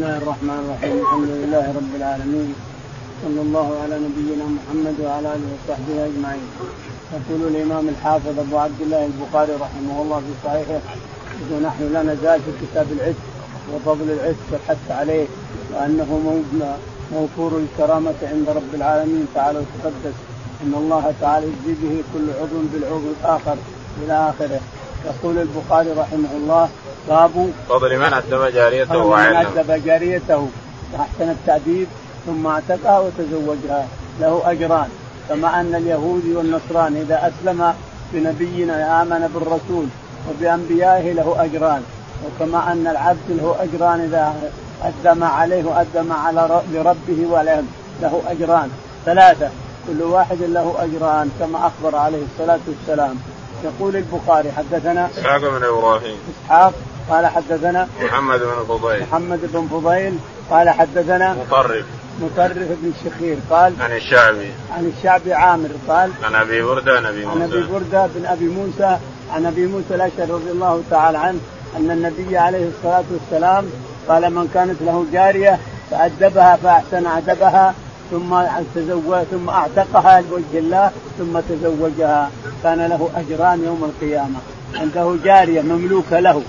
الله الرحمن الرحيم الحمد لله رب العالمين صلى الله على نبينا محمد وعلى اله وصحبه اجمعين يقول الامام الحافظ ابو عبد الله البخاري رحمه الله في صحيحه ونحن لا نزال في كتاب العتق وفضل العتق والحث عليه وانه موفور الكرامه عند رب العالمين تعالى وتقدس ان الله تعالى يجزي به كل عضو بالعضو الآخر إلى اخره يقول البخاري رحمه الله باب فضل من أدب جاريته من جاريته وأحسن التأديب ثم اعتقها وتزوجها. له أجران. كما أن اليهودي والنصراني إذا أسلم بنبينا آمن بالرسول وبأنبيائه له أجران. وكما أن العبد له أجران إذا أدى ما عليه وأدى ما على لربه ولهم. له أجران. ثلاثة. كل واحد له أجران كما أخبر عليه الصلاة والسلام. يقول البخاري حدثنا إسحاق بن إبراهيم. إسحاق قال حدثنا محمد بن فضيل. محمد بن فضيل قال حدثنا مطرف. مطرف بن الشخير قال عن الشعبي. عن الشعبي عامر قال عن أبي بردة عن أبي موسى عن أبي بردة بن أبي موسى عن أبي موسى الأشعري رضي الله تعالى عنه أن النبي عليه الصلاة والسلام قال من كانت له جارية فأدبها فأحسن أدبها ثم تزوج ثم أعتقها لوجه الله ثم تزوجها. كان له أجران يوم القيامة. عنده جارية مملوكة له.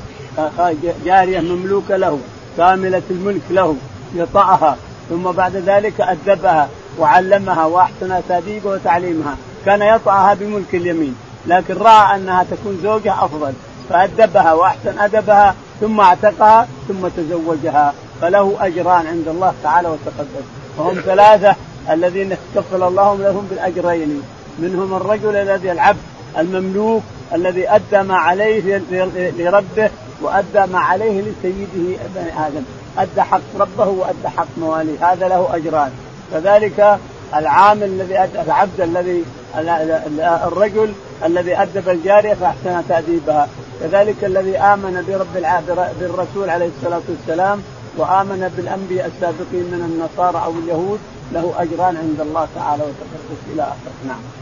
جارية مملوكة له كاملة الملك له يطأها ثم بعد ذلك أدبها وعلمها وأحسن تأديبها وتعليمها. كان يطأها بملك اليمين لكن رأى أنها تكون زوجة أفضل فأدبها وأحسن أدبها ثم اعتقها ثم تزوجها. فله أجران عند الله تعالى وتقدم. وهم ثلاثة الذين كفل الله لهم بالأجرين منهم الرجل الذي العبد المملوك الذي أدى ما عليه لربه وأدى ما عليه لسيده بني آدم. أدى حق ربه وأدى حق مواليه. هذا له أجران. كذلك العامل الذي أدى العبد الذي الرجل الذي أدب الجارية فأحسن تأديبها. كذلك الذي آمن برب بالرسول عليه الصلاة والسلام وآمن بالأنبياء السابقين من النصارى أو اليهود له أجران عند الله تعالى وتقدس إلى آخره. نعم.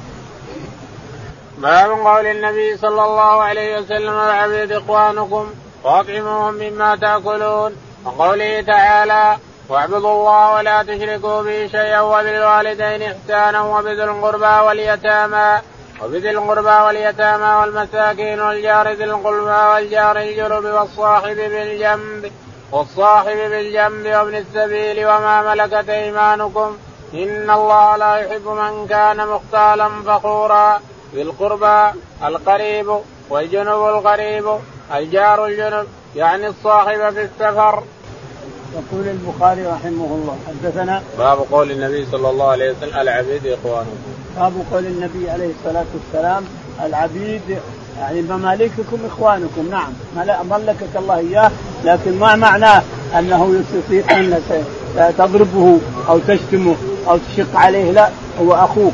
باب قول النبي صلى الله عليه وسلم العبيد إخوانكم واطعموهم مما تأكلون. وقوله تعالى واعبدوا الله ولا تشركوا به شيئا وبالوالدين إحسانا وبذي القربى واليتامى وبذي القربى واليتامى والمساكين والجار ذي القربى والجار الجنب والصاحب بالجنب والصاحب بالجنب وابن السبيل وما ملكت أيمانكم. إن الله لا يحب من كان مختالا فخورا. بالقربى القريب والجنب القريب الجار الجنب يعني الصاحب في السفر. يقول البخاري رحمه الله حدثنا باب قول النبي صلى الله عليه وسلم العبيد اخوانكم. باب قول النبي عليه الصلاة والسلام العبيد يعني ممالككم إخوانكم نعم ملكك الله إياه لكن ما معناه أنه يستطيع أن تضربه أو تشتمه أو تشق عليه لا هو أخوك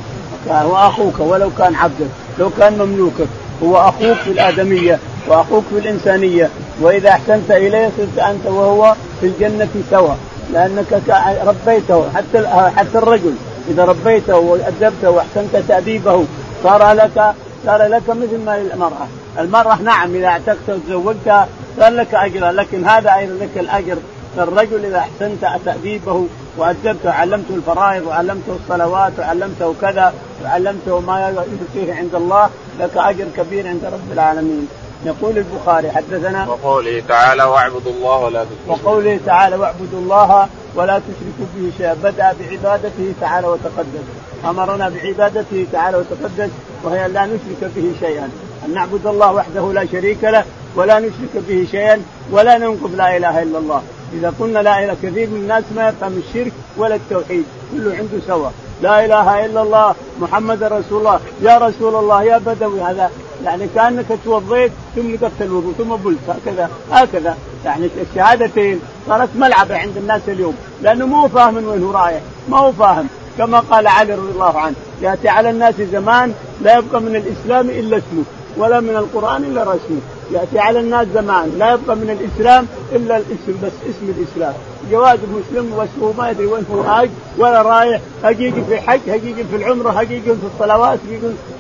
هو أخوك ولو كان عبدك لو كان مملوكك هو أخوك في الآدمية وأخوك في الإنسانية. وإذا أحسنت إليه صرت أنت وهو في الجنة سوا لأنك ربيته حتى حتى الرجل إذا ربيته وأدبته وأحسنت تأديبه صار لك صار لك مثل ما للمراه، المرأة نعم إذا اعتقت وتزوجتها صار لك أجر لكن هذا أيضا لك الأجر. فالرجل إذا أحسنت تاديبه وأدبته وعلمته الفرائض وعلمته الصلوات وعلمته كذا وعلمته ما يؤتيه عند الله لك أجر كبير عند رب العالمين. يقول البخاري حدثنا وقوله تعالى واعبدوا الله ولا تشركوا وقوله تعالى واعبدوا الله ولا تشركوا به شيئا. بدأ بعبادته تعالى وتقدس. أمرنا بعبادته تعالى وتقدس وهي لا نشرك به شيئا. أن نعبد الله وحده لا شريك له ولا نشرك به شيئا ولا ننقض لا إله إلا الله. إذا قلنا لا إله كثير من الناس ما يفهم الشرك ولا التوحيد كله عنده سوا لا إله إلا الله محمد رسول الله يا رسول الله يا بدوي هذا يعني كأنك توضيت ثم نقضت الوضوء ثم بلت هكذا هكذا. يعني الشهادتين صارت ملعبه عند الناس اليوم لأنه مو فاهم من وين هو رايح ما هو فاهم. كما قال علي رضي الله عنه يأتي على الناس زمان لا يبقى من الإسلام إلا اسمه ولا من القرآن إلا رسمه. يأتي على الناس زمان. لا يبقى من الإسلام إلا الاسم بس اسم الإسلام. جواز المسلم واسمه ما يدري وين هو حاج ولا رايح. حقيقي في الحج حقيقي في العمرة حقيقي في الصلوات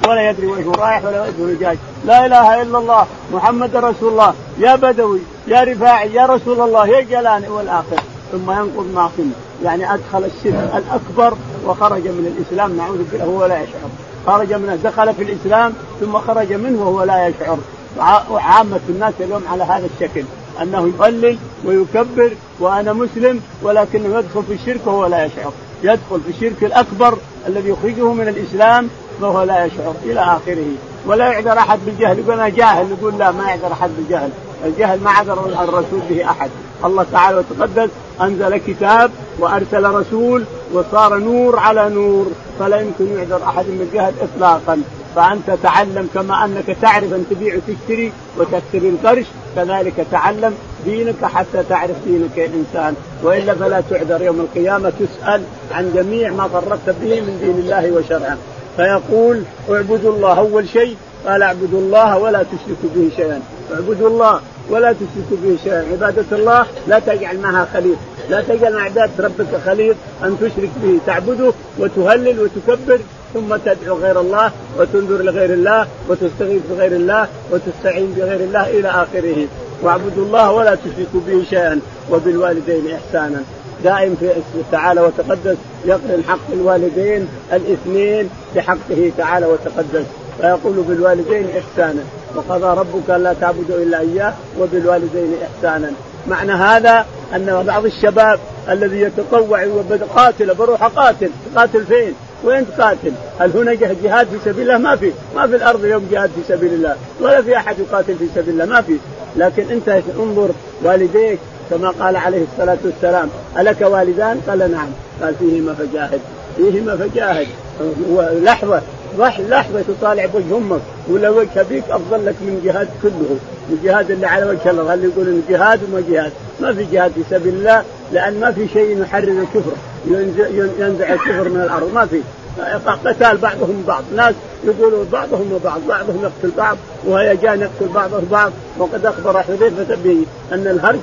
ولا يدري وين هو رايح ولا وين هو جاي. لا إله إلا الله. محمد رسول الله. يا بدوي يا رفاعي يا رسول الله يا جلاني والآخر. ثم ينقض ما قيل يعني أدخل الشرك الأكبر وخرج من الإسلام. نعوذ بالله وهو لا يشعر. خرج من دخل في الإسلام ثم خرج منه وهو لا يشعر. وعامة الناس اليوم على هذا الشكل. أنه يقلل ويكبر وأنا مسلم ولكنه يدخل في الشرك وهو لا يشعر. يدخل في الشرك الأكبر الذي يخرجه من الإسلام وهو لا يشعر إلى آخره. ولا يعذر أحد بالجهل. يقول أنا جاهل. يقول لا ما يعذر أحد بالجهل. الجهل ما عذر الرسول به أحد. الله تعالى وتقدس أنزل كتاب وأرسل رسول وصار نور على نور فلا يمكن يعذر أحد بالجهل اطلاقا. فأنت تعلم كما أنك تعرف أن تبيع وتشتري وتكتب القرش كذلك تعلم دينك حتى تعرف دينك يا إنسان. وإلا فلا تعذر. يوم القيامة تسأل عن جميع ما فرطت به من دين الله وشرعه. فيقول اعبدوا الله. أول شيء قال اعبدوا الله ولا تشركوا به شيئا. اعبدوا الله ولا تشركوا به شيئا. عبادة الله لا تجعل معها خليط. لا تجعل عبادة ربك خليط أن تشرك به تعبده وتهلل وتكبر ثم تدعو غير الله وتنذر لغير الله وتستغيث بغير الله وتستعين بغير الله إلى آخره. واعبدوا الله ولا تشركوا به شيئا وبالوالدين إحسانا. دائم في تعالى وتقدس يقرن حق الوالدين الاثنين بحقه تعالى وتقدس. فيقول بالوالدين احسانا. وقضى ربك ألا تعبدوا إلا إياه وبالوالدين احسانا. معنى هذا أن بعض الشباب الذي يتطوع قاتل بروح اقاتل قاتل فين؟ وين تقاتل؟ هل هنا جهاد في سبيل الله؟ ما في، ما في الأرض اليوم جهاد في سبيل الله، ولا في أحد يقاتل في سبيل الله، ما في، لكن أنت انظر والديك كما قال عليه الصلاة والسلام، ألك والدان؟ قال نعم، قال فيهما فجاهد، فيهما فجاهد، لحظة. لحظة تطالع بوجه أمك ولا وجه أبيك أفضل لك من جهاد كله، الجهاد اللي على وجه الله، اللي يقول انه جهاد وما جهاد، ما في جهاد في سبيل الله لأن ما في شيء يحرر الكفر، ينزع الكفر من الأرض، ما في، قتال بعضهم بعض، ناس يقولوا بعضهم وبعض، بعضهم يقتل بعض وهيجان يقتل بعضهم بعض، وقد أخبر حذيفة به أن الهرج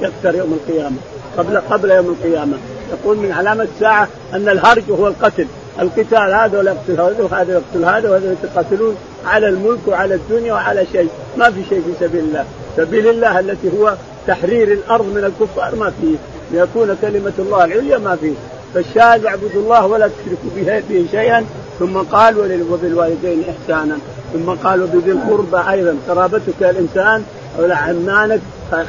سيكثر يوم القيامة، قبل قبل يوم القيامة، يقول من علامة الساعة أن الهرج هو القتل، القتال هذا ولا يقتل هذا وهذا يقتل هذا وهذا يتقاتلون على الملك وعلى الدنيا وعلى شيء. ما في شيء في سبيل الله. سبيل الله التي هو تحرير الأرض من الكفار ما فيه. ليكون كلمة الله العليا ما فيه. فالشاهد اعبدوا الله ولا تشركوا به شيئا. ثم قال وبالوالدين إحسانا. ثم قال وبذي القربى أيضا. قرابتك الإنسان أو عمانك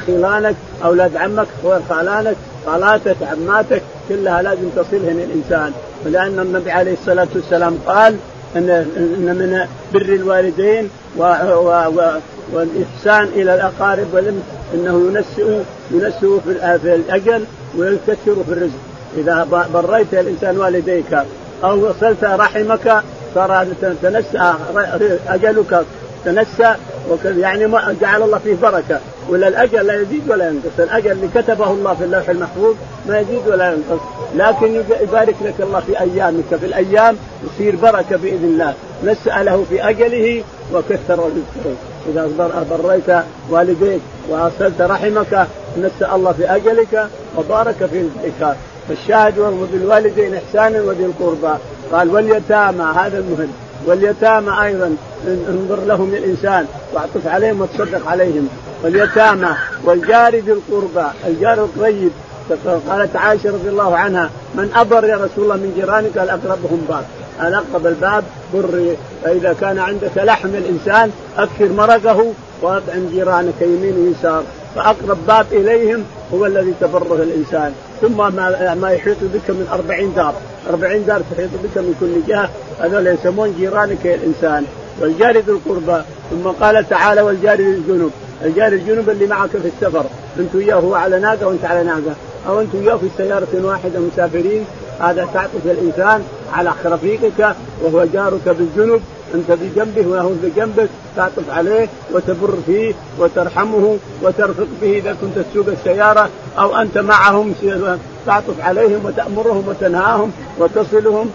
خلانك أولاد عمك خالانك خالاتك عماتك كلها لازم تصلهن الإنسان. ولان النبي عليه الصلاة والسلام قال ان إن من بر الوالدين و و و والإحسان إلى الأقارب ولم إنه ينسئ ينسئ في الأجل ويكثر في الرزق. إذا بريت الإنسان والديك أو وصلت رحمك صار تنسى أجلك. تنسى يعني ما جعل الله فيه بركة. ولا الأجل لا يزيد ولا ينقص، الأجل اللي كتبه الله في اللوح المحفوظ ما يزيد ولا ينقص، لكن يبارك لك الله في أيامك، في الأيام يصير بركة بإذن الله، نسأ له في أجله وكثر رزقه، إذا بريت والديك واصلت رحمك نسأ الله في أجلك وبارك في رزقك، فالشاهد بالوالدين احسانا وذي القربى، قال واليتامى هذا المهم، واليتامى أيضا انظر لهم الانسان واعطف عليهم وتصدق عليهم. واليتامى والجار ذي القربى الجار الطيب. قالت عائشة رضي الله عنها من أبر يا رسول الله من جيرانك قال أقربهم باب. أن أقرب الباب بر فإذا كان عندك لحم الإنسان أكثر مرقه وأطعم جيرانك يمين ويسار. فأقرب باب إليهم هو الذي تبره الإنسان. ثم ما, ما يحيط بك من أربعين دار. أربعين دار تحيط بك من كل جهة. هذول يسمون جيرانك الإنسان والجار ذي القربى. ثم قال تعالى والجار ذي الجنوب الجار الجنوب اللي معك في السفر. انت وياه هو على ناقة وانت على ناقة. أو انت وياه في سيارة واحدة مسافرين. هذا تعطف الإنسان على رفيقك وهو جارك بالجنوب. انت بجنبه وهو بجنبك تعطف عليه وتبر فيه وترحمه وترفق به إذا كنت تسوق السيارة أو أنت معهم تعطف عليهم وتأمرهم وتنهاهم وتصلهم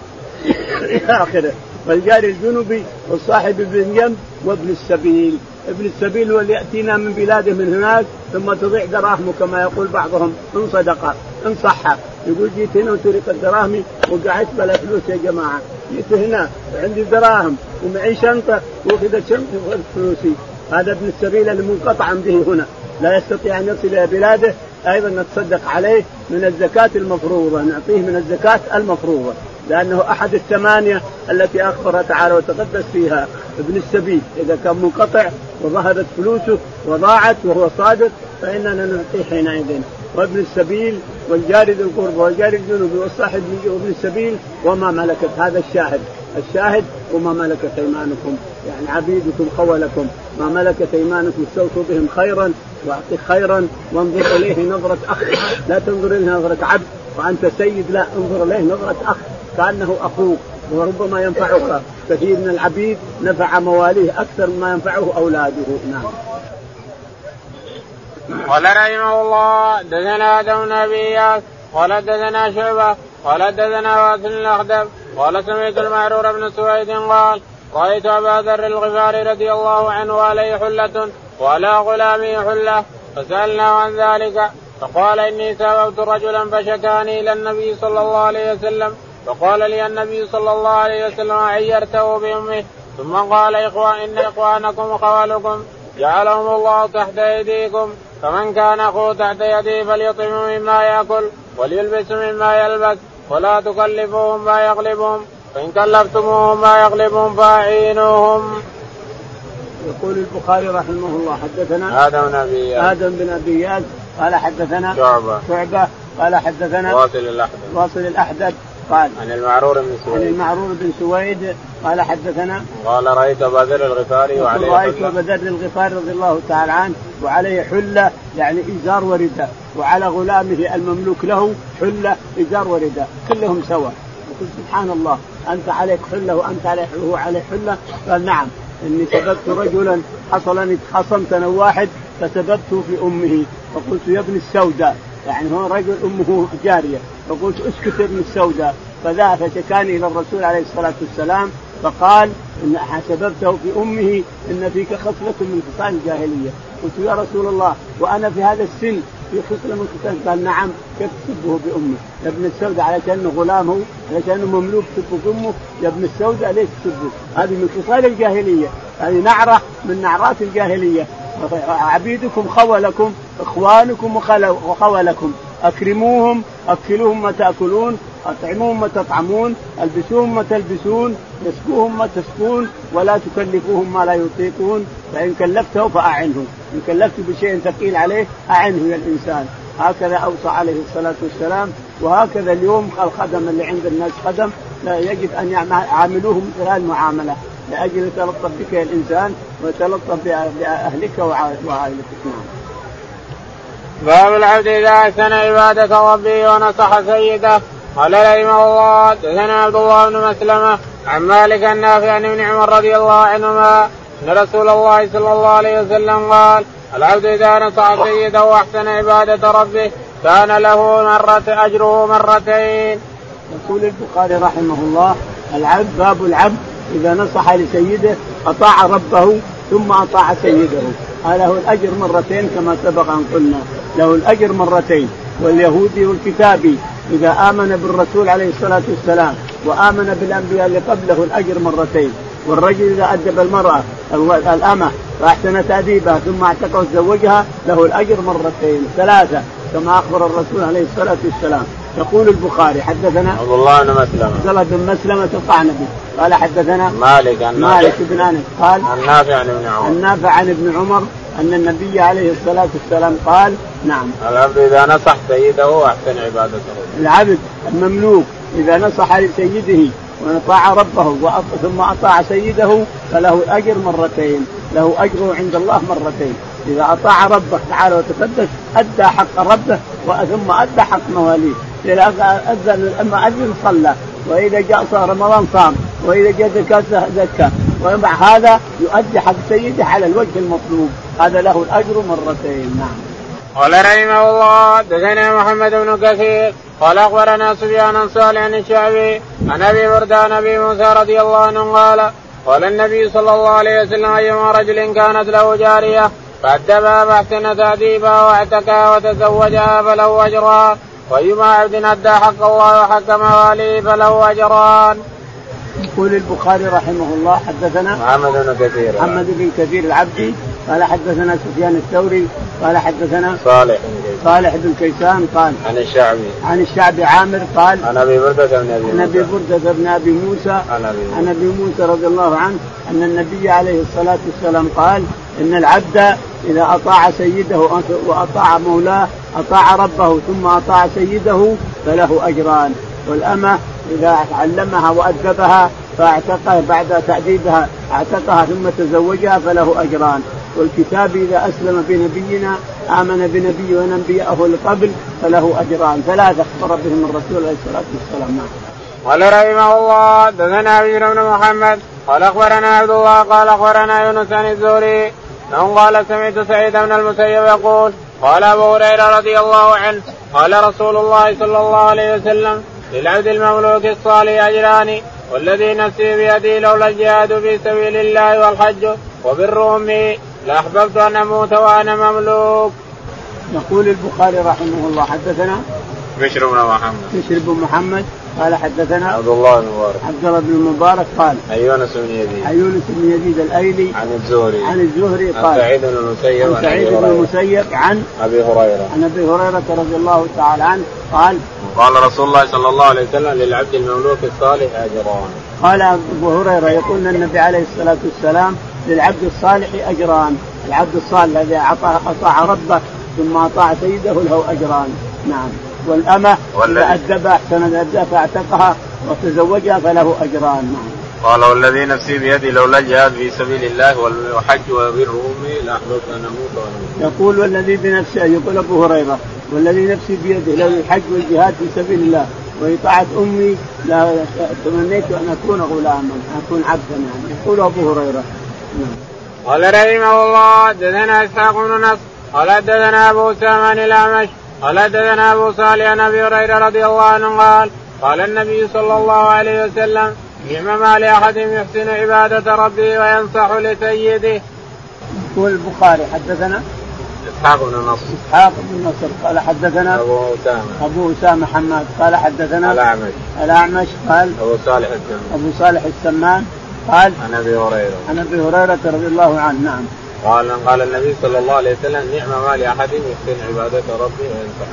إلى آخره. والجار الجنوبي والصاحب ابن جنب وابن السبيل. ابن السبيل هو اللي يأتينا من بلاده من هناك ثم تضيع دراهمه كما يقول بعضهم إن صدق إن صح. يقول جيت هنا وسرقت دراهمي وقعدت بلا فلوس يا جماعة. جيت هنا وعندي دراهم ومعي شنطة واخذت واخذت فلوسي. هذا ابن السبيل اللي منقطعا به هنا. لا يستطيع أن يصل إلى بلاده أيضا نتصدق عليه من الزكاة المفروضة نعطيه من الزكاة المفروضة. لأنه أحد الثمانية التي اخبر تعالى وتقدس فيها ابن السبيل. إذا كان منقطع وظهرت فلوسه وضاعت وهو صادق فإننا نعطيه حينئذ. وابن السبيل والجار ذي القربى والجار الجنوب والصاحب وابن السبيل وما ملكت هذا الشاهد. الشاهد وما ملكت أيمانكم. يعني عبيدكم خولكم ما ملكت أيمانكم استوصوا بهم خيرا وأعطي خيرا وانظر إليه نظرة أخ. لا تنظر إليه نظرة عبد. وأنت سيد لا انظر إليه نظرة أخ. كأنه أخوك. وربما ينفعك. كثير من العبيد نفع مواليه أكثر مما ينفعه أولاده. نعم. قال رحمه الله دثنا آدم أبي قال دثنا شعبة قال دثنا واسل الاخدم قال سمعت المعرور بن سويد قال رأيت أبا ذر الغفاري رضي الله عنه عليه حلة وعلى غلامه حلة فسالناه عن ذلك فقال إني سببت رجلا فشكاني إلى النبي صلى الله عليه وسلم فقال لي النبي صلى الله عليه وسلم عيرته بأمه ثم قال إخوان إن إخوانكم وخوالكم جعلهم الله تحت أيديكم فمن كان أخوه تحت يديه فليطعم مما يأكل وليلبس مما يلبس ولا تكلفوهم ما يغلبهم فإن كلفتموهم ما يغلبهم فأعينوهم. يقول البخاري رحمه الله حدثنا آدم بن أبي آدم بن أبي قال حدثنا شعبة. شعبة قال حدثنا واصل الأحدب. واصل الأحدب. قال. عن المعرور بن سويد. عن المعرور بن سويد قال حدثنا قال رأيت أبا ذر الغفاري وعليه رايت ابا ذر الغفاري رضي الله تعالى عنه وعليه حلة يعني إزار ورداء وعلى غلامه المملوك له حلة إزار ورداء كلهم سوا. يقول سبحان الله أنت عليك حلة وأنت عليه وهو عليه حلة؟ قال نعم إني سببت رجلا حصل اني خصمت أنا واحد فسببته في أمه. فقلت يا ابن السوداء يعني هو رجل أمه جارية. فقلت اسكت ابن السوداء. فذا فشكاني إلى الرسول عليه الصلاة والسلام فقال إن سببته في أمه إن فيك خصله من خصال الجاهلية. قلت يا رسول الله وأنا في هذا السن في خصله من خصال قال نعم كيف تسبه بامه يا ابن السوداء على كأنه غلامه على كأنه مملوك تسبه بامه يا ابن السوداء ليش تسبه هذه من خصال الجاهلية. هذه نعرة من نعرات الجاهلية. عبيدكم خولكم إخوانكم وخولكم. أكرموهم أكلوهم ما تأكلون أطعموهم ما تطعمون ألبسوهم ما تلبسون اسقوهم ما تسقون ولا تكلفوهم ما لا يطيقون. فإن كلفته فأعنه. إن كلفت بشيء ثقيل عليه أعنه يا الإنسان. هكذا أوصى عليه الصلاة والسلام. وهكذا اليوم الخدم اللي عند الناس خدم. لا يجب أن يعاملوهم مثل المعاملة. لأجل يتلطف بك الإنسان ويتلطف بأهلك وعائلتك نعم. باب العبد إذا أحسن عبادة ربه ونصح سيده قال رحمه الله حدثنا عبد الله بن مسلمة عن مالك النافع عن ابن عمر رضي الله عنهما أن رسول الله صلى الله عليه وسلم قال العبد إذا نصح سيده وأحسن عبادة ربه كان له مرة أجره مرتين. يقول البخاري رحمه الله العبد باب العبد إذا نصح لسيده أطاع ربه ثم أطاع سيده. له الأجر مرتين كما سبق أن قلنا. له الأجر مرتين واليهودي والكتابي إذا آمن بالرسول عليه الصلاة والسلام وآمن بالأنبياء اللي قبله الأجر مرتين. والرجل إذا أدب المرأة الأمة واحسن تاديبها ثم اعتق وتزوجها له الأجر مرتين ثلاثة كما أخبر الرسول عليه الصلاة والسلام. يقول البخاري حدثنا عبد الله بن مسلمة. عبد الله بن مسلمة القعنبي قال حدثنا مالك عن مالك بن أنس قال عن نافع عن ابن عمر. عن نافع عن ابن عمر أن النبي عليه الصلاة والسلام قال نعم. العبد إذا نصح سيده أحسن عبادته. العبد المملوك إذا نصح لسيده وأطاع ربه ثم أطاع سيده فله أجر مرتين له اجره عند الله مرتين. إذا أطاع ربه تعالى وتقدس أدى حق ربه ثم أدى حق مواليه اذا أذن المؤذن صلى وإذا جاء صار رمضان صام وإذا جاء زكاة زكى ومع هذا يؤدي حق سيده على الوجه المطلوب. هذا له الأجر مرتين. نعم. قال رحمه الله دثنا محمد بن كثير قال أخبرنا سفيان صالح عن الشعبي عن أبي بردان أبي موسى رضي الله عنه قال قال النبي صلى الله عليه وسلم أيما رجل كانت له جارية فأدبها فأحسن تأديبها واعتكها وتزوجها فله أجرها. وايما عبد أدى حق الله وحق مواليه فله أجران. يقول البخاري رحمه الله حدثنا محمد بن كثير محمد بن كثير العبدي قال حدثنا سفيان الثوري قال حدثنا صالح. صالح بن كيسان قال عن الشعبي. عن الشعبي عامر قال عن أبي بردة بن أبي عن أبي بردة بن أبي موسى عن أبي موسى. رضي الله عنه أن النبي عليه الصلاة والسلام قال إن العبد إذا أطاع سيده وأطاع مولاه أطاع ربه ثم أطاع سيده فله أجران. والأمة إذا علمها وأدبها فاعتقها بعد تاديبها اعتقها ثم تزوجها فله أجران. والكتاب إذا أسلم بنبينا آمن بنبي ونبيه قبل فله أجران ثلاثة اخبر بهم الرسول عليه الصلاة والسلام. قال رحمه الله دثنا بن محمد قال أخبرنا عبد الله قال أخبرنا يونس عن الزهري أنه قال سمعت سعيد بن المسيب يقول قال أبو هريرة رضي الله عنه قال رسول الله صلى الله عليه وسلم للعبد المملوك الصالح أجران والذي نفسي بيدي لولا الجهاد في سبيل الله والحج وبر امي لاحببت أن أموت وأنا مملوك. يقول البخاري رحمه الله حدثنا؟ بشر بن محمد. بشر بن محمد قال حدثنا؟ عبد الله بن مبارك. عبد الله بن المبارك قال عن يونس بن يزيد. عن يونس بن يزيد الأيلي عن الزهري. عن الزهري قال عن سعيد بن المسيب عن سعيد بن المسيب عن أبي هريرة. عن أبي هريرة رضي الله تعالى عنه قال قال رسول الله صلى الله عليه وسلم للعبد المملوك الصالح أجران. قال أبو هريرة يقول النبي عليه الصلاة والسلام للعبد الصالح أجران. العبد الصالح الذي أطاع ربه ثم أطاع سيده له أجران. نعم. والأمة إذا أدب أحسن الأداء فأعتقها وتزوجها فله أجران. نعم. قال والذي نفسي بيدي لولا الجهاد في سبيل الله والحج وبر أمي لاحببت أن أموت يقول والذي بنفسه يقول أبو هريرة والذي نفسي بيده لو الحج والجهاد في سبيل الله وإطاعة أمي لا تمنيت أن أكون غلاما أكون عبدا. يعني يقول أبو هريرة. قال رحمه الله دثنا إسحاق بن نصر قال دثنا أبو سامان الأعمش قال حدثنا أبو صالح عن أبي هريرة رضي الله عنه قال قال النبي صلى الله عليه وسلم نعم ما لاحد يحسن عبادة ربه وينصح لسيده. يقول البخاري حدثنا؟ إسحاق بن نصر. إسحاق بن نصر قال حدثنا؟ أبو أسامة. أبو أسامة حماد قال حدثنا؟ الأعمش. الأعمش قال؟ أبو صالح السمان. أبو صالح السمان. قال عن أبي هريرة. عن أبي هريرة رضي الله عنه نعم. قال قال النبي صلى الله عليه وسلم نعم ما لأحد يحسن عبادة ربه وينصح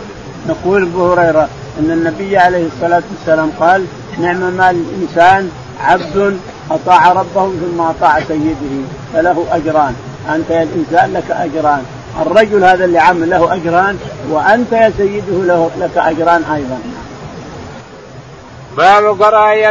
نقول أبو هريرة أن النبي عليه الصلاة والسلام قال نعم ما الإنسان عبد أطاع ربه ثم أطاع سيده فله أجران. أنت يا الإنسان لك أجران. الرجل هذا اللي عمل له أجران وأنت يا سيده له لك أجران أيضا. باب كراهية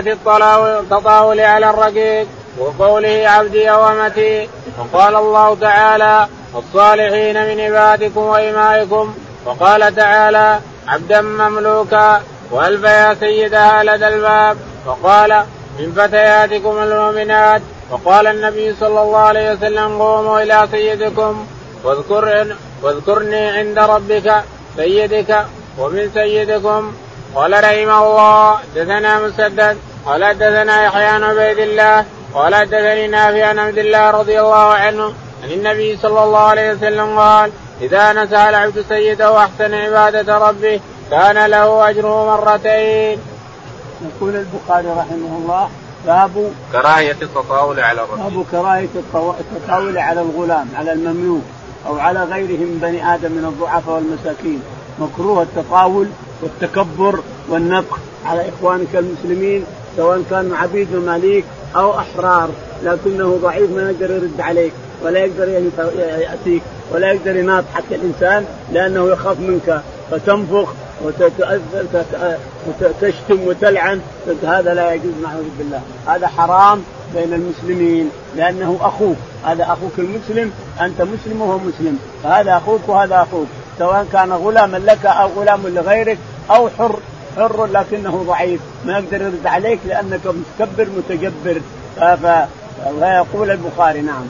التطاول على الرقيق وقوله عبدي وامتي وقال الله تعالى الصالحين من عبادكم وإمائكم. وقال تعالى عبدا مملوكا والف يا سيدها لدى الباب. وقال من فتياتكم المؤمنات. وقال النبي صلى الله عليه وسلم قوموا إلى سيدكم واذكر واذكرني عند ربك سيدك ومن سيدكم. قال رحمه الله دثنا مسدد قال دثنا يحيى عن عبيد الله قال حدثني نافع عن عبد الله رضي الله عنه عن النبي صلى الله عليه وسلم قال إذا نسى العبد سيده واحسن عبادة ربه كان له أجره مرتين. يقول البخاري رحمه الله باب كراهية التطاول على الرجل باب كراهية التطاول على الغلام على المملوك أو على غيره من بني آدم من الضعفاء والمساكين مكروه التطاول والتكبر والنفخ على إخوانك المسلمين سواء كانوا عبيد ومماليك أو أحرار لكنه ضعيف ما يقدر يرد عليك ولا يقدر يأتيك ولا يقدر يناطحك الإنسان لأنه يخاف منك فتنفخ وتشتم وتلعن هذا لا يجوز نعوذ بالله هذا حرام بين المسلمين لأنه أخوك. هذا أخوك المسلم أنت مسلم وهو مسلم. فهذا أخوك وهذا أخوك. سواء كان غلاما لك أو غلام لغيرك أو حر حر لكنه ضعيف. ما يقدر يرد عليك لأنك متكبر متجبر. فيقول البخاري نعم.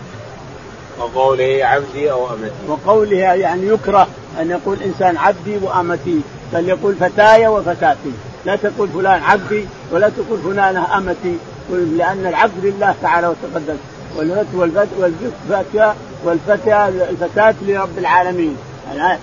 وقوله عبدي أو أمتي. وقوله يعني يكره أن يقول إنسان عبدي وأمتي. بل يقول فتاي وفتاتي. لا تقول فلان عبدي ولا تقول فلانة أمتي. لأن العبد لله تعالى والفتى والفتى والفتى الفتاة لرب العالمين.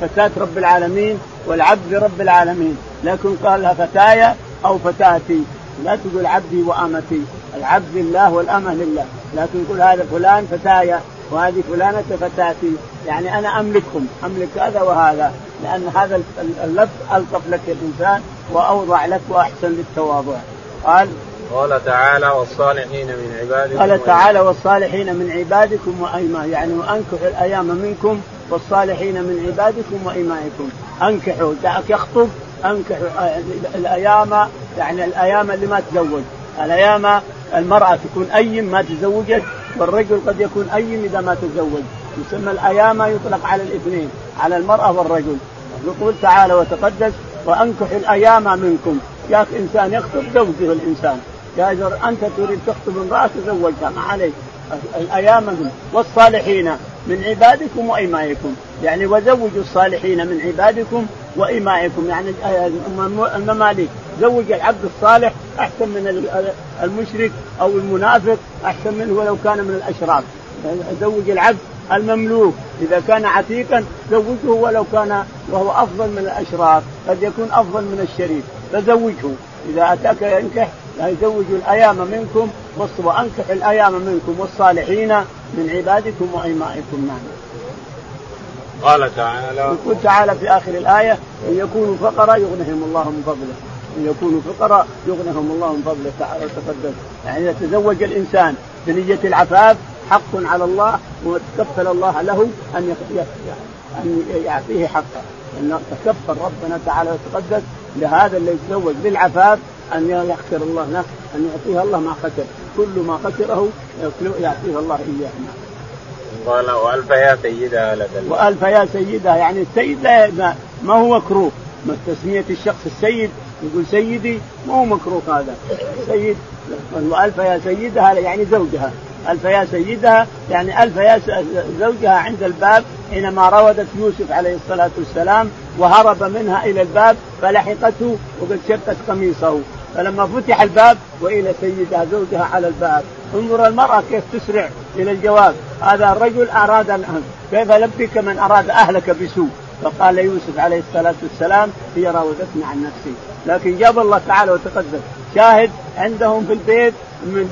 فتاة رب العالمين والعبد لرب العالمين. لكن قال لها فتايا أو فتاتي. لا تقول عبدي وأمتي. العبد لله والأمة لله. لكن يقول هذا فلان فتايا وهذه فلانة فتاتي. يعني أنا أملكهم. أملك هذا وهذا. لأن هذا اللفظ ألطف لك الإنسان وأوضع لك وأحسن للتواضع. قال قال تعالى والصالحين من عبادكم قال تعالى والصالحين من عبادكم وأيمان يعني وأنكحوا الأيام منكم والصالحين من عبادكم وإمائكم أنكحوا دعك يخطب أنكحوا الأيام يعني الأيام اللي ما تزوج. الأيام المرأة تكون أيم ما تزوجت والرجل قد يكون أيم إذا ما تزوج. يسمى الأيام يطلق على الاثنين على المرأة والرجل. يقول تعالى وتقدس وأنكحوا الأيام منكم. يا إنسان يخطب زوجه الإنسان. يا إذا أنت تريد تخطب امرأة تزوجها ما عليك. الأيام والصالحين من عبادكم وإمائكم يعني وزوجوا الصالحين من عبادكم وإمائكم يعني المماليك. زوج العبد الصالح أحسن من المشرك أو المنافق أحسن منه ولو كان من الأشراف زوج العبد المملوك. إذا كان عتيقا زوجه ولو كان وهو أفضل من الأشراف قد يكون أفضل من الشريف. فزوجه. إذا أتاك ينكح يزوج الأيام منكم وأنكح الأيام منكم والصالحين من عبادكم وإمائكم نعم. قال تعالى يقول تعالى في آخر الآية إن يكونوا فقراء يغنهم الله من فضله. إن يكونوا فقراء يغنهم الله من فضله. تعالى وتقدم. يعني إذا تزوج الإنسان بنية العفاف حق على الله وتكفل الله له أن أن يعطيه حقه. إن تكفل ربنا تعالى وتقدس لهذا اللي يتزوج بالعفاف أن يغفر الله له أن يعطيه الله ما خسر. كل ما خسره يعطيه الله اياه قال وألف يا سيدها لك وألف يا سيدها يعني السيد لا ما هو مكروه؟ تسمية الشخص السيد يقول سيدي ما هو مكروه هذا. سيد وألف يا سيدها يعني زوجها. ألف يا سيدها يعني ألف يا زوجها عند الباب حينما راودت يوسف عليه الصلاة والسلام وهرب منها إلى الباب فلحقته وقد شقت قميصه. فلما فتح الباب وإلى سيدها زوجها على الباب انظر المرأة كيف تسرع إلى الجواب. هذا الرجل أراد الآن كيف لبك من أراد أهلك بسوء؟ فقال يوسف عليه الصلاة والسلام هي راودتني عن نفسي. لكن جاب الله تعالى وتقدم. شاهد عندهم في البيت من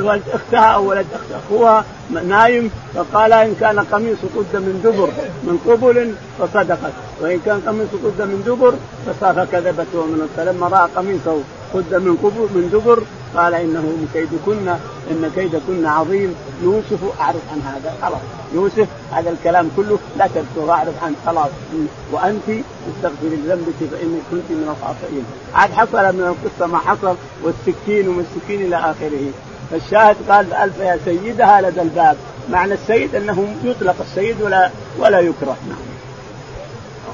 ولد أختها أو ولد أخوها نايم فقال إن كان قميص قد من دبر من قبل فصدقت وإن كان قميص قد من دبر فكذبت ومن فلما رأى قميصه قد من قبل من دبر قال إنه من كيدكن إن كيدكن عظيم. يوسف اعرف عن هذا خلاص يوسف هذا الكلام كله لا تذكر اعرف عنه خلاص. وأنت استغفري لذنبك فانك كنت من الخاطئين. عاد حصل من القصة ما حصل والسكين ومن السكين إلى آخره. فالشاهد قال ألف يا سيدها لدى الباب. معنى السيد أنه يطلق السيد ولا ولا يكره. نعم.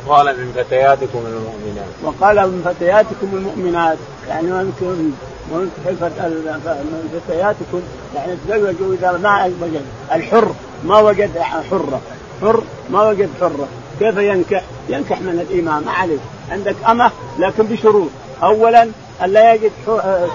وقال من فتياتكم المؤمنات. وقال من فتياتكم المؤمنات. يعني من من فتياتكم يعني تزوجوا إذا ما وجد. الحر ما وجد حره حر ما وجد حره كيف ينكح؟ ينكح من الامام ما عليه عندك أمة لكن بشروط. اولا أن لا يجد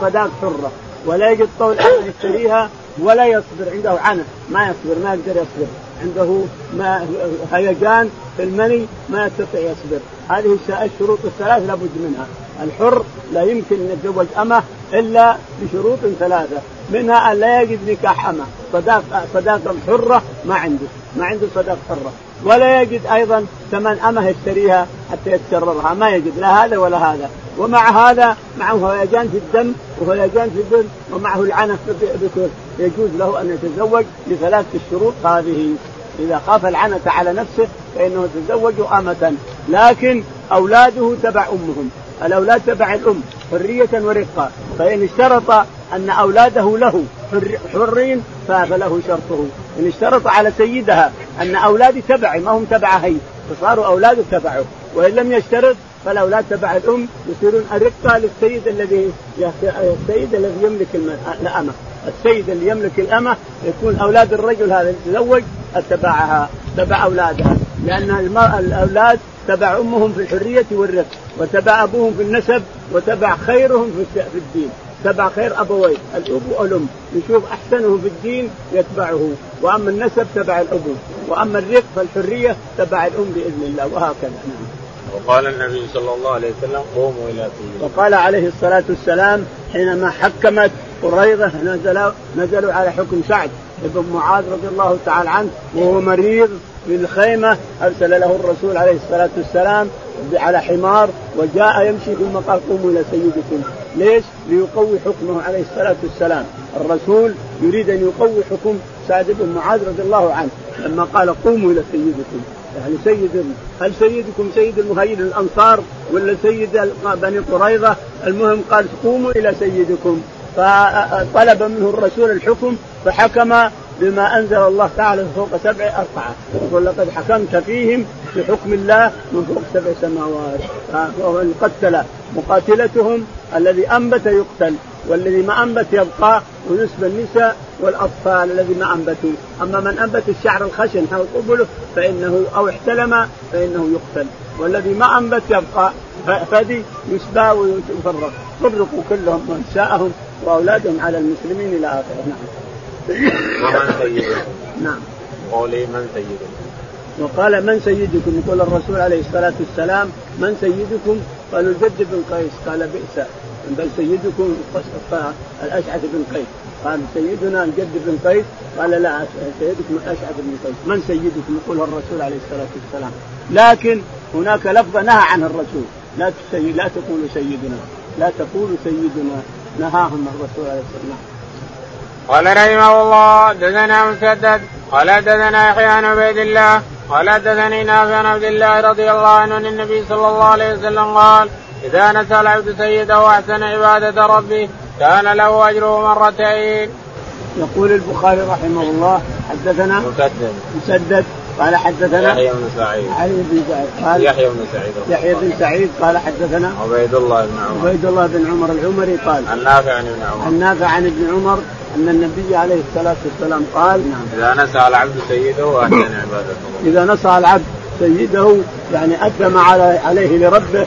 صداق حرة ولا يجد طول يشتريها ولا يصبر. عنده عنف. ما يصبر ما يقدر يصبر. عنده ما هيجان في المني ما يستطيع يصبر. هذه الشروط الثلاث لابد منها. الحر لا يمكن أن يتزوج أمه إلا بشروط ثلاثة. منها أن لا يجد نكاح أمه. صداق صداقة حرة ما عنده. ما عنده صداق حرة. ولا يجد أيضا ثمن أمه يشتريها حتى يتكررها. ما يجد لا هذا ولا هذا. ومع هذا معه هيجان في الدم وهيجان في الدم ومعه العنف بكل يجوز له أن يتزوج بثلاث الشروط هذه. إذا خاف العنة على نفسه فإنه يتزوج آمة. لكن أولاده تبع أمهم. الأولاد تبع الأم حرية ورقة. فإن اشترط أن أولاده له حرين فله شرطه. إن اشترط على سيدها أن اولادي تبعي ما هم تبع هي فصاروا اولاده تبعه. وإن لم يشترط فالأولاد تبع الأم يصيرون أرقة للسيد الذي السيد الذي يملك الأمة. السيد اللي يملك الأمة يكون أولاد الرجل هذا الذي تزوج تبعها تبع أولادها. لأن الأولاد تبع أمهم في الحرية والرفق وتبع أبوهم في النسب وتبع خيرهم في الدين. تبع خير أبويه الأب والأم. يشوف أحسنهم في الدين يتبعه. وأما النسب تبع الأب. وأما الرق فالحرية تبع الأم بإذن الله وهكذا. نعم. وقال النبي صلى الله عليه وسلم قوموا إلى وقال عليه الصلاة والسلام حينما حكمت قريضه نزلوا نزلوا على حكم سعد ابن معاذ رضي الله تعالى عنه وهو مريض في الخيمة. أرسل له الرسول عليه الصلاة والسلام على حمار وجاء يمشي ثم قال قوموا إلى سيدكم، ليش؟ ليقوي حكمه عليه الصلاة والسلام، الرسول يريد أن يقوي حكم سعد بن معاذ رضي الله عنه، لما قال قوموا إلى سيدكم، يعني سيد هل سيدكم سيد المهاجرين الأنصار ولا سيد بني قريظة؟ المهم قال قوموا إلى سيدكم، فطلب منه الرسول الحكم فحكم بما أنزل الله تعالى فوق سبع أربعة. يقول لقد حكمت فيهم بحكم الله من فوق سبع سماوات. ومن قتل مقاتلتهم الذي أنبت يقتل والذي ما أنبت يبقى ونسب النساء والأطفال الذي ما أنبتوا. أما من أنبت الشعر الخشن حول قبله فإنه أو احتلم فإنه يقتل. والذي ما أنبت يبقى فدي يسبى ويفرق. فرقوا كلهم نساءهم وأولادهم على المسلمين إلى آخره. نعم. ومن سيده؟ نعم. قولي من سيده؟ وقال من سيدكم؟ يقول الرسول عليه الصلاة والسلام من سيدكم؟ قالوا الجد بن قيس. قال بئس. بل سيدكم الأشعث بن قيس. قال سيدنا الجد بن قيس. قال لا سيدكم الأشعث بن قيس. من سيدكم؟ يقول الرسول عليه الصلاة والسلام. لكن هناك لفظه نهى عنها الرسول. لا لا تقولوا سيدنا. لا تقولوا سيدنا. نهاهم الرسول عليه والسلام. قال رحمه الله دثنا مسدد قال دثنا يحيى عن عبيد الله قال دثني نافع عن عبد الله رضي الله عنه ان النبي صلى الله عليه وسلم قال إذا نسى العبد سيده واحسن عبادة ربه كان له أجره مرتين. يقول البخاري رحمه الله حدثنا مسدد. مسدد. قال حدثنا يحيى بن سعيد. علي بن سعيد. قال يحيى بن سعيد. يحيى بن سعيد قال حدثنا عبيد الله بن عمر. عبيد الله بن عمر العمري قال عن نافع عن ابن عمر. عن نافع عن ابن عمر أن النبي عليه الصلاة والسلام قال نعم. إذا نسى العبد سيده واحسن عبادته. إذا نسى العبد سيده يعني ما عليه لربه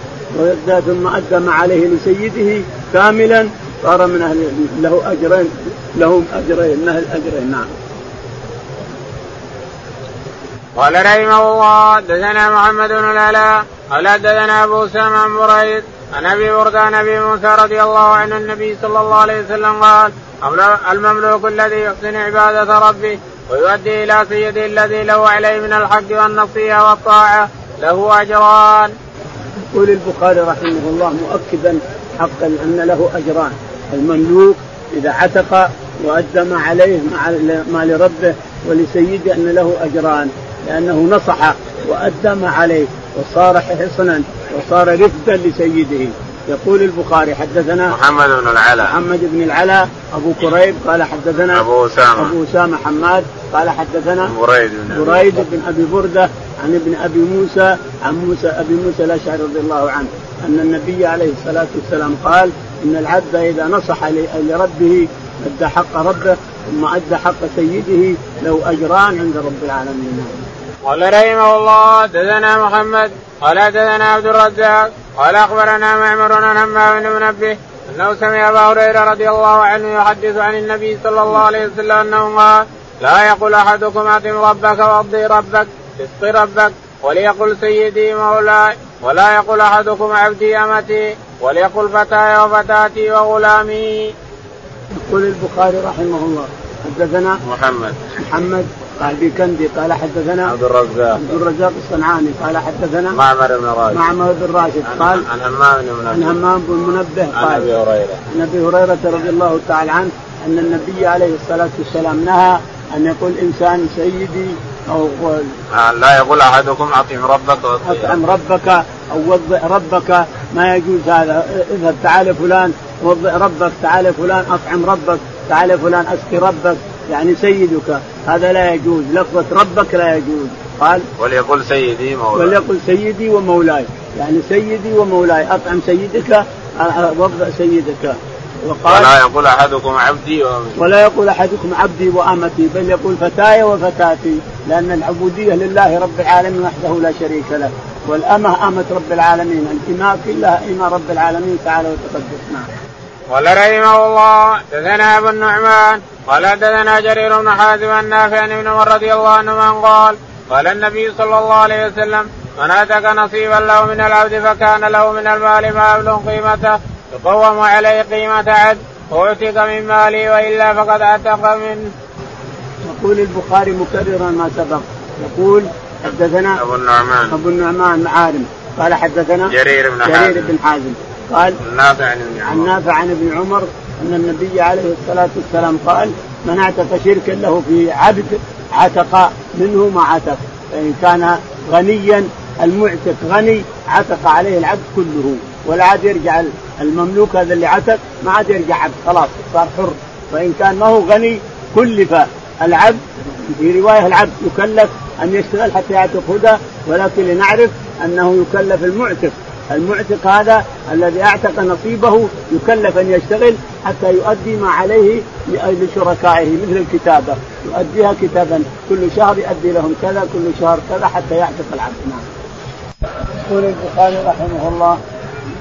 ثم ما عليه لسيده كاملا صار من أهل له أجرين لهم أجرين من أهل الاجرين نعم. قال رحمه الله دثنا محمد بن العلاء قال دثنا أبو أسامة عن بريد عن أبي برده عن أبي موسى رضي الله عنه النبي صلى الله عليه وسلم قال المملوك الذي يحسن عبادة ربه ويؤدي إلى سيده الذي له عليه من الحق والنصيحه والطاعة له أجران. يقول البخاري رحمه الله مؤكدا حقا أن له أجران المملوك إذا عتق وادى ما عليه ما لربه ولسيده أن له أجران لأنه نصح وأدى ما عليه وصار حصنا وصار رفدا لسيده. يقول البخاري حدثنا محمد بن العلاء. محمد بن العلاء أبو كريب قال حدثنا أبو أسامة. أبو أسامة حماد قال حدثنا بريد بن بريد بن أبي بردة عن ابن أبي موسى عن موسى أبي موسى الأشعري رضي الله عنه أن النبي عليه الصلاة والسلام قال إن العبد إذا نصح لربه أدى حق ربه ثم أدى حق سيده له أجران عند رب العالمين. قال رحمه الله دثنا محمد قال دثنا عبد الرزاق قال أخبرنا معمر عن همام بن منبه أنه سمع أبا هريرة رضي الله عنه يحدث عن النبي صلى الله عليه وسلم أنه قال لا يقول أحدكم اطم ربك وارضي ربك اسق ربك وليقل سيدي مولاي ولا يقول أحدكم عبدي أمتي وليقل فتاي وفتاتي وغلامي. يقول البخاري رحمه الله حدثنا محمد. محمد قال بكندي قال حدثنا عبد الرزاق. عبد الرزاق الصنعاني قال حدثنا معمر بن راشد. معمر بن راشد قال عن همام بن منبه. عن همام بن منبه قال عن أبي هريرة. عن أبي هريرة رضي الله تعالى عنه أن النبي عليه الصلاة والسلام نهى أن يقول إنسان سيدي أو آه، لا يقول أحدكم أطعم ربك أطعم ربك أو وضع ربك ما يجوز هذا اذهب تعال فلان وضع ربك تعال فلان أطعم ربك. تعال فلان أسقي ربك يعني سيدك. هذا لا يجوز لفظة ربك لا يجوز. قال وليقل سيدي مولاي. وليقل سيدي ومولاي. يعني سيدي ومولاي أطعم سيدك وضع سيدك. وقال ولا يقول أحدكم عبدي وامتي ولا يقول أحدكم عبدي وأمتي بل يقول فتاي وفتاتي لأن العبودية لله رب العالمين وحده لا شريك له. والأمة أمة رب العالمين الإماء كلها إماء رب العالمين تعالى وتقدس نعم. قال رحمه الله دثنا أبو النعمان قال دثنا جرير بن حازم النافع عن ابن عمر رضي الله عنهما قال قال النبي صلى الله عليه وسلم من اتك نصيبا له من العبد فكان له من المال ما يبلغ قيمته يقوم عليه قيمة عبد واعتق من ماله وإلا فقد اتق منه. يقول البخاري مكررا ما سبق. يقول حدثنا أبو النعمان. أبو النعمان معارم قال حدثنا جرير بن حازم. جرير بن حازم. قال النافع عن ابن عمر. نافع عن ابن عمر أن النبي عليه الصلاة والسلام قال من اعتق شركا له في عبد عتق منه ما عتق. فان كان غنيا المعتق غني عتق عليه العبد كله. ولا عاد يرجع المملوك هذا اللي عتق ما عاد يرجع عبد خلاص صار حر. وإن كان ما هو غني كلف العبد. في رواية العبد يكلف أن يشتغل حتى يعتق هدى ولكن لنعرف أنه يكلف المعتق. المعتق هذا الذي أعتق نصيبه يكلف أن يشتغل حتى يؤدي ما عليه لشركائه مثل الكتابة. يؤديها كتابا. كل شهر يؤدي لهم كذا كل شهر كذا حتى يعتق العبد نعم. يقول البخاري رحمه الله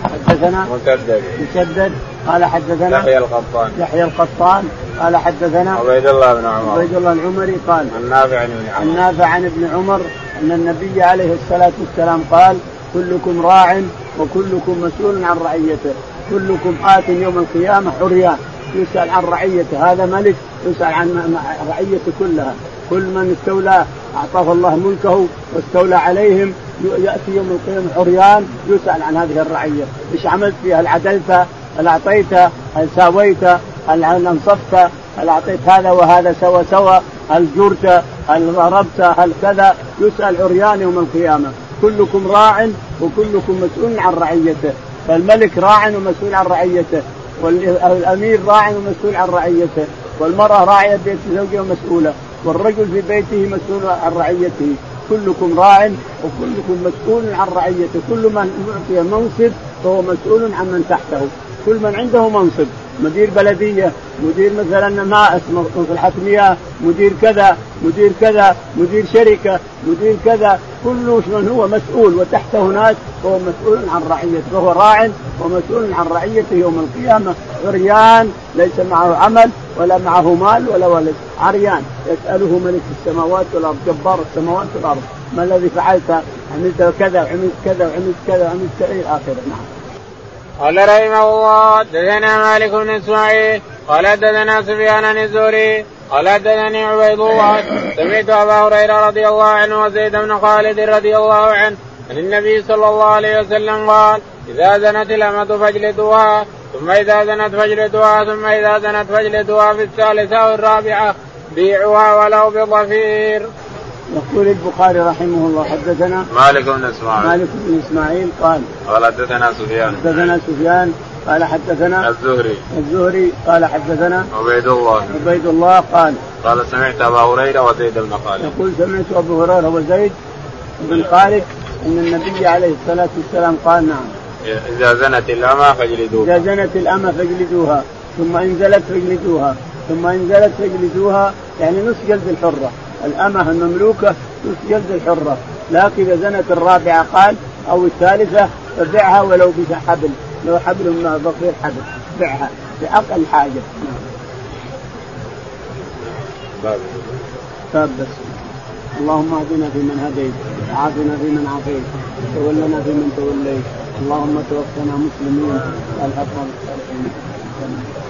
حدثنا مسدد مسدد قال حدثنا يحيى القطان. يحيى القطان. قال حدثنا عبيد الله بن عمر. عبيد الله العمري قال النافع عن ابن عن عمر. نافع عن ابن عمر أن النبي عليه الصلاة والسلام قال كلكم راع وكلكم مسؤول عن رعيته. كلكم آت يوم القيامة عريان يسأل عن رعيته. هذا ملك يسأل عن رعيته كلها. كل من استولى أعطاه الله ملكه واستولى عليهم يأتي يوم القيامة عريان يسأل عن هذه الرعية. إيش عملت فيها؟ هل عدلت؟ هل أعطيت؟ هل ساويت؟ هل أنصفت؟ هل أعطيت هذا وهذا سوى سوى؟ هل جرت؟ هل ضربت؟ هل كذا؟ يسأل عريان يوم القيامة. كلكم راع وكلكم مسؤول عن رعيته. فالملك راع ومسؤول عن رعيته. والأمير راع ومسؤول عن رعيته. والمرأة راعية بيت زوجها مسؤوله والرجل في بيته مسؤول عن رعيته. كلكم راع وكلكم مسؤول عن رعيته. كل من اعطي منصب فهو مسؤول عن من تحته. كل من عنده منصب. مدير بلدية مدير مثلا ماء مصلحه مياه مدير كذا مدير كذا مدير شركة مدير كذا. كل من هو مسؤول وتحته ناس فهو مسؤول عن رعيته فهو راع ومسؤول عن رعيته يوم القيامة. عريان ليس معه عمل ولا معه مال ولا ولد. عريان يسأله ملك السماوات والأرض جبار السماوات والأرض ما الذي فعلت؟ عملت كذا وعملت كذا وعملت كذا وعملت كذا. إلى آخره. نعم. قال رحمه الله حدثنا مالك بن إسماعيل قال حدثنا سفيان الزهري قال حدثني عبيد الله سمعت أبا هريرة رضي الله عنه وزيد بن خالد رضي الله عنه عن النبي صلى الله عليه وسلم قال إذا زنت الأمة فاجلدوها ثم إذا زنت فاجلدوها ثم إذا زنت فاجلدوها في الثالثة أو الرابعة بيعوها ولو بضفير. يقول البخاري رحمه الله حدثنا مالك بن إسماعيل مالك بن إسماعيل قال قال حدثنا سفيان حدثنا سفيان قال حدثنا الزهري. الزهري قال حدثنا عبيد الله. عبيد الله قال قال سمعت أبا هريرة وزيد بن خالد. يقول سمعت أبو هريرة وزيد بن خالد أن النبي عليه الصلاة والسلام قال نعم. إذا زنت الأمة فاجلدوها. إذا زنت الأمة فاجلدوها ثم ان زلت فاجلدوها ثم ان زلت فاجلدوها يعني نص جلد الحرة. الأمة المملوكة نص جلد الحرة. لكن إذا زنت الرابعة قال أو الثالثة فبعها ولو بحبل لو حبل ما بقي حبل. بعها. بأقل حاجة. نعم. باب بس. اللهم اهدنا فيمن هديت. وعافنا فيمن عافيت. وتولنا فيمن توليت. اللهم توفنا مسلمين. الحق بالصالحين